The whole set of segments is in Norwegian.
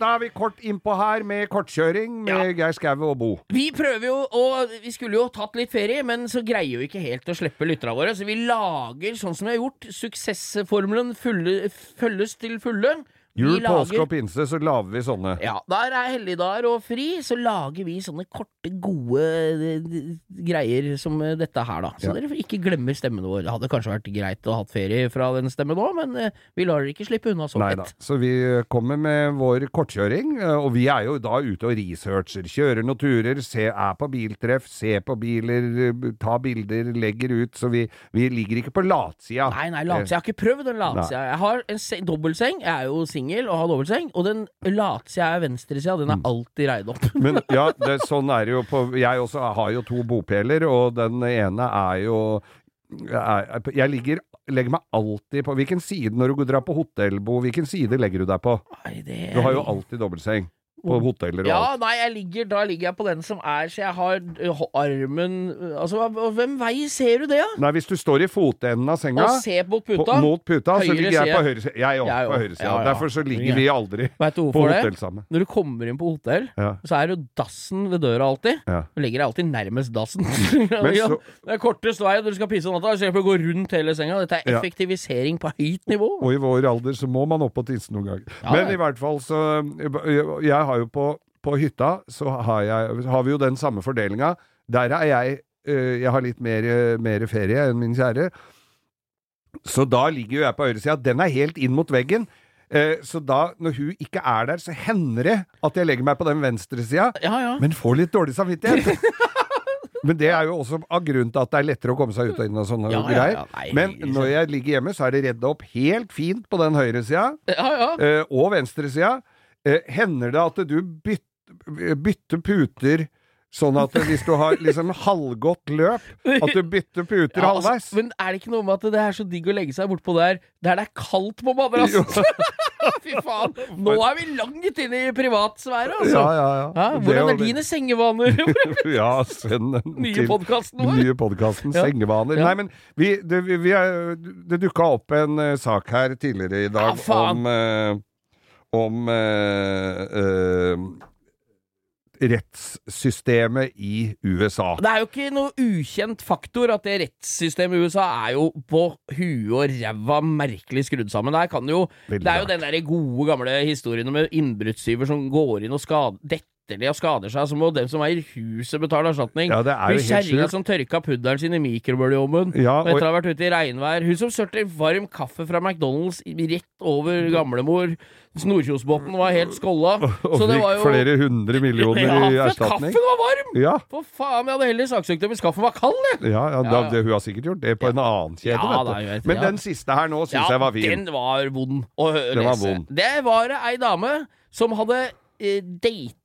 Da er vi kort innpå her med kortkjøring med Geir Skau og Bo. Vi prøver jo, og vi skulle jo tatt litt ferie, men så greier vi ikke helt å slippe lytterne våre. Så vi lager sånn som vi har gjort. Suksessformelen følges til fulle. Vi Jul, påske og pinse, så lager vi sånne. Ja, Der er helligdager og fri, så lager vi sånne korte, gode eh, greier som eh, dette her, da. Så Ja. dere ikke glemmer stemmen vår. Det hadde kanskje vært greit å ha hatt ferie fra den stemmen òg, men eh, vi lar dere ikke slippe unna så lett. Så vi kommer med vår kortkjøring, og vi er jo da ute og researcher. Kjører noen turer, ser, er på biltreff, ser på biler, tar ta bilder, legger ut. Så vi, vi ligger ikke på latsida. Nei, nei, latsida. Jeg har ikke prøvd den latsida. Jeg har en se- dobbeltseng. Jeg er jo singel og har dobbeltseng. Og den latsida er venstresida. Den er alltid reid opp. Men ja, det, sånn er det jo på Jeg også har jo to bopeler, og den ene er jo er, Jeg ligger legger meg alltid på Hvilken side når du drar på hotellbo, Hvilken side legger du deg på? Nei, det Du har jo alltid dobbeltseng på hoteller og Ja, alt. nei, ligger, da ligger jeg på den som er Så jeg har uh, armen Altså, hvem vei ser du det, da? Nei, hvis du står i fotenden av senga Og ser mot på, puta? mot puta, så ligger jeg på høyre side. Jeg òg, på høyre side. Ja, ja. Derfor så ligger vi aldri på hotell sammen. Når du kommer inn på hotell, så er jo dassen ved døra alltid. Ja. Du ligger alltid nærmest dassen. Men så- det er kortest vei, når du skal pisse om natta. Slipper å gå rundt hele senga. Dette er effektivisering på høyt nivå. Og i vår alder så må man opp og tisse noen ganger. Men i hvert fall så Jeg har jo på, på hytta så har, jeg, har vi jo den samme fordelinga. Der er jeg øh, Jeg har litt mer, mer ferie enn min kjære. Så da ligger jo jeg på høyresida. Den er helt inn mot veggen. Eh, Så da, når hun ikke er der, så hender det at jeg legger meg på den venstresida, Ja, ja. men får litt dårlig samvittighet. Men det er jo også av grunnen til at det er lettere å komme seg ut og inn og sånne Ja, greier. nei, Men når jeg ligger hjemme, så er det redda opp helt fint på den høyresida ja, ja. eh, og venstresida. Eh, hender det at du bytter, bytter puter sånn at hvis du har liksom halvgått løp, at du bytter puter Ja, altså, halvveis? men er det ikke noe med at det er så digg å legge seg bortpå der der det er kaldt på madrassen? Fy faen! Nå er vi langt inne i privatsfære, altså. Ja, ja, ja. Ja, hvordan er dine sengevaner? ja, send den Nye podkasten vår. Nye podkasten. Sengevaner. Nei, men vi, det, vi, vi er, det dukka opp en uh, sak her tidligere i dag om eh, om eh, eh, rettssystemet i USA. Det er jo ikke noe ukjent faktor at det rettssystemet i USA er jo på huet og ræva merkelig skrudd sammen. Der kan jo, Veldig det er jo den der gode gamle historien med innbruddstyver som går inn og skader de og skader seg, så må dem som eier huset betale erstatning. Ja, det er jo helt kjerringa som tørka pudderen sin i mikrobølgeovnen Ja, etter å ha vært ute i regnvær. Hun som sørte varm kaffe fra McDonald's rett over gamlemor. Snorkjosbotn var helt skålla. Og Så det var jo flere hundre millioner ja, i erstatning. kaffen var varm! Ja, For faen, jeg hadde heller saksøkt dem hvis kaffen var kald, jeg. ja, ja, da. Det, hun har sikkert gjort det på en annen kjede, Ja, vet du. vet, Men den siste her nå syns jeg var fin. den var vond å Den var lese. vond. Det var ei dame som hadde eh,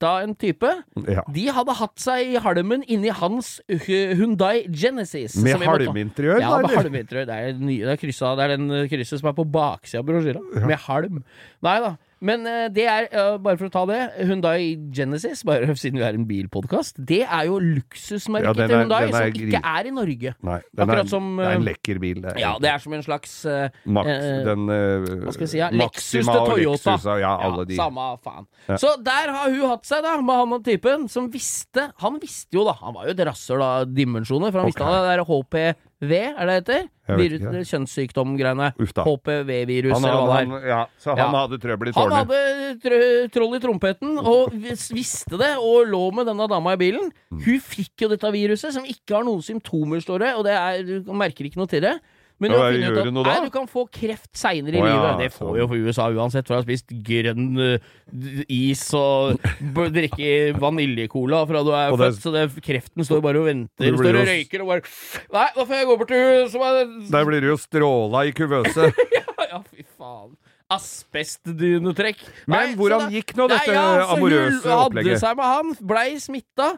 data en type. Ja. De hadde hatt seg i halmen inni hans Hundai Hyundai Genesis. Med halminteriør, Ja, da, med halminteriør. Det er, nye, det, er kryssa, det er den eh, krysset som er på baksida av brosjyra. Med halm. Nei da. Men eh, det er, eh, bare for å ta det, Hyundai Genesis, bare siden vi er en bilpodkast, det er jo luksusmerket Ja, til Hundai, Hyundai, er som ikke er i Norge. Nei, den er, Akkurat som, det er en lekker bil. Det Ja, det er som en slags eh, Max, den uh, hva skal jeg si, ja? Lexus til Toyota. Lexus, ja, alle de. Samme faen. Ja. Så der har hun hatt seg, da, med han og typen, som visste Han visste jo, da Han var jo et rasshøl av dimensjoner, for han visste Ok. han det der HPV, er det det heter? Virus, ikke. Kjønnssykdom-greiene. HPV-virus, eller hva det er. ja, så han Ja. hadde trøbbel i Han hadde tr troll i trompeten og vis- visste det, og lå med denne dama i bilen. Mm. Hun fikk jo dette viruset, som ikke har noen symptomer, står det, og det er, du merker ikke noe til det. Men Ja, du har ut gjør at noe da? nei, du kan få kreft seinere i ja, livet. Det får jo for USA uansett, for å ha spist grønn eh, is og drikke vaniljecola fra du er født, så det, kreften står bare og venter. Du Står og røyker og bare Nei, da får jeg gå bort til hun som er Der blir du jo stråla i kuvøse. Ja, fy faen. Asbestdynetrekk. Men Nei, hvordan da- gikk nå dette så amorøse Hun opplegget? hadde seg med han, blei smitta,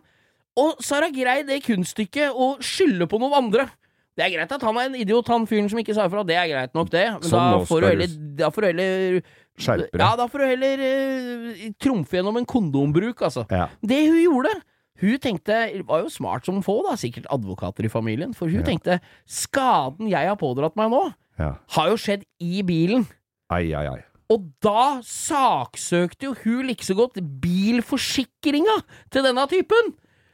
og så har hun greid det kunststykket å skylde på noen andre. Det er greit at han er en idiot, han fyren som ikke sa ifra. Det er greit nok, det. Men Sånn, da, får du heller, da får du heller Skjerpe deg. Ja, da får du heller uh, trumfe gjennom en kondombruk, altså. Ja. Det hun gjorde Hun tenkte, var jo smart som få, da, sikkert advokater i familien, for hun Ja. tenkte skaden jeg har pådratt meg nå, Ja. har jo skjedd i bilen. Ai, ai, ai. Og da saksøkte jo hun like så godt bilforsikringa til denne typen!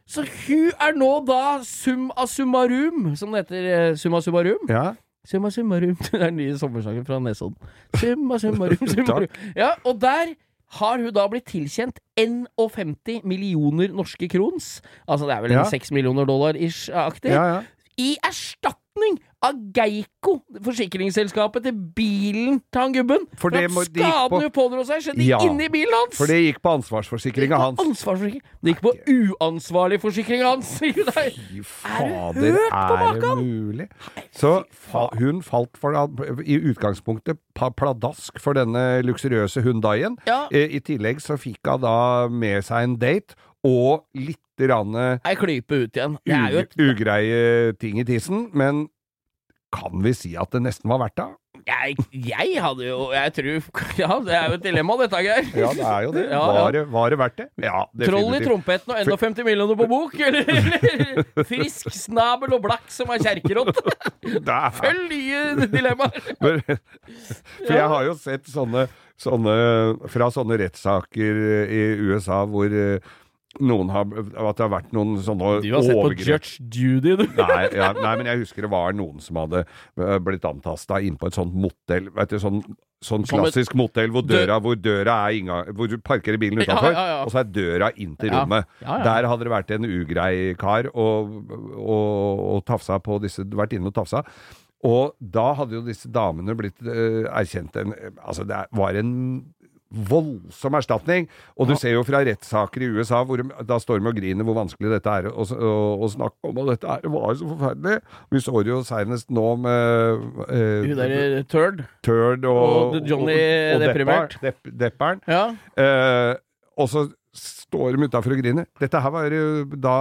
Så hun er nå da summa summarum, som det heter. eh, Summa summarum. Ja. Summa summarum. Det er den nye sommersangen fra Nesodden. Summa summarum, summarum. Ja, og der har hun da blitt tilkjent 51 millioner norske krons. Altså det er vel Ja. 6 millioner dollar-ish-aktig ja, ja. i erstatning av Geico, forsikringsselskapet til bilen til han gubben. For det at må- skaden på- hun pådro seg, skjedde Ja. inni bilen hans! For det gikk på ansvarsforsikringa hans. Ansvarsforsikring. Det gikk på uansvarlig forsikring hans! Fy Er fader, er, er det mulig? Så hun falt for i utgangspunktet pladask for denne luksuriøse Hundaien. Ja. Eh, I tillegg så fikk hun da med seg en date og litt rann Ei klype ut igjen. Et ugreie ting i tissen, men kan vi si at det nesten var verdt det? jeg, jeg hadde jo Jeg tror Ja, det er jo et dilemma, dette, Geir. Ja, det er jo det. Var, det var det verdt det? Ja, Troll i trompeten og 51 millioner på bok, eller, frisk snabel og blakk som er kjerkerott. Er- Følg nye dilemmaer! For jeg har jo sett sånne, sånne Fra sånne rettssaker i USA hvor eh, har At det har vært noen sånne Du har sett på. Judge Judy, du. Nei, ja, nei, men jeg husker det var noen som hadde eh, blitt antasta inn på et sånt motell. Vet du, sånn, sånn Som et- klassisk motell hvor døra, hvor døra er inngang Hvor du parkerer bilen utafor, ja, ja. og så er døra inn til rommet. Der hadde det vært en ugrei kar og, og, og tafsa på disse Vært inne og tafsa. Og da hadde jo disse damene blitt uh, erkjent en Altså, det var en voldsom erstatning. Og du ser jo fra rettssaker i USA hvor da står de og griner hvor vanskelig dette er å, å, å snakke om, og dette er, var jo så forferdelig. Vi så det jo seinest nå med Hun uh, derre Turd. Turd og, Og Johnny deprimert. Depperen. Depp, depperen. Ja. Uh, og så står de utafor og griner. Dette her var jo da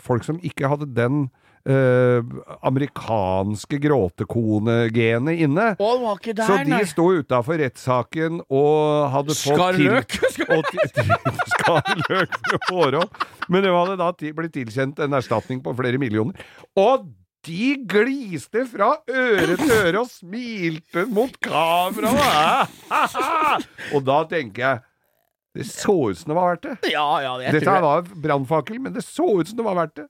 folk som ikke hadde den eh, amerikanske gråtekonegenet inne. Å, var ikke der, Så de nei. sto utafor rettssaken og hadde fått Skarløk! til- løk. og ti- ti- Skar løk for håret. Men det hadde da blitt tilkjent en erstatning på flere millioner. Og de gliste fra øre til øre og smilte mot kameraet! og da tenker jeg Det så ut som det var verdt det. Ja, ja, jeg Dette tror var brannfakkel, men det så ut som det var verdt det.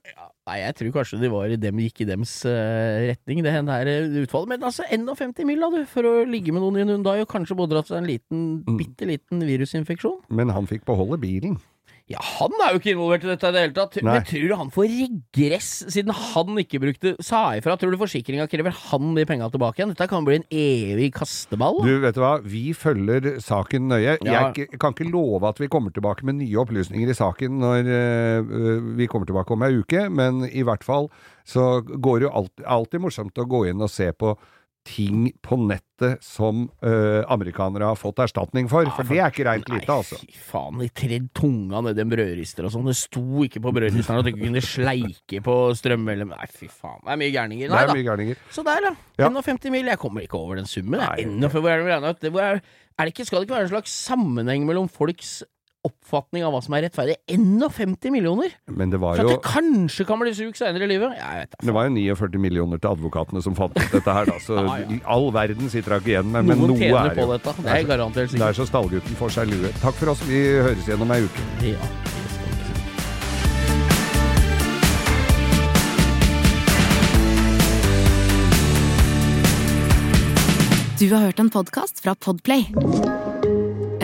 Nei, jeg tror kanskje de var i dem, gikk i dems uh, retning, det her eh, utfallet. Men altså, 51 mil, da, du, for å ligge med noen i en Hundai og kanskje pådratt seg en liten, Mm. bitte liten virusinfeksjon. Men han fikk beholde bilen. Ja, han er jo ikke involvert i dette i det hele tatt. Nei. Men tror du han får regress, siden han ikke brukte sa ifra? Tror du forsikringa krever han de penga tilbake igjen? Dette kan bli en evig kasteball. da. Du, vet du hva? Vi følger saken nøye. Ja. Jeg kan ikke love at vi kommer tilbake med nye opplysninger i saken når øh, vi kommer tilbake om ei uke, men i hvert fall så går det jo alt, alltid morsomt å gå inn og se på ting på nettet som øh, amerikanere har fått erstatning for. For det er ikke reint lite, altså. Nei, fy faen, de tredd tunga nedi en brødrister og sånn. Det sto ikke på brødristeren at du ikke kunne sleike på strømelement. Nei, fy faen. Det er mye gærninger. Det er da. mye gærninger. Så der, da. Ja. 51 mil. Jeg kommer ikke over den summen. Nei. jeg. 41, hvor er det vi ut? Hvor er, er det ikke, skal det ikke være en slags sammenheng mellom folks oppfatning av hva som er rettferdig? 51 millioner? Men det var For at det kanskje kan bli sug senere i livet? Jeg vet da det var jo 49 millioner til advokatene som fant dette her, da. Så Ja, ja. all verden sitter da ikke igjen med, men noe er jo dette. Det er garantert Det er så stallgutten får seg lue. Takk for oss. Vi høres igjen om ei uke. Ja. Du har hørt en podkast fra Podplay.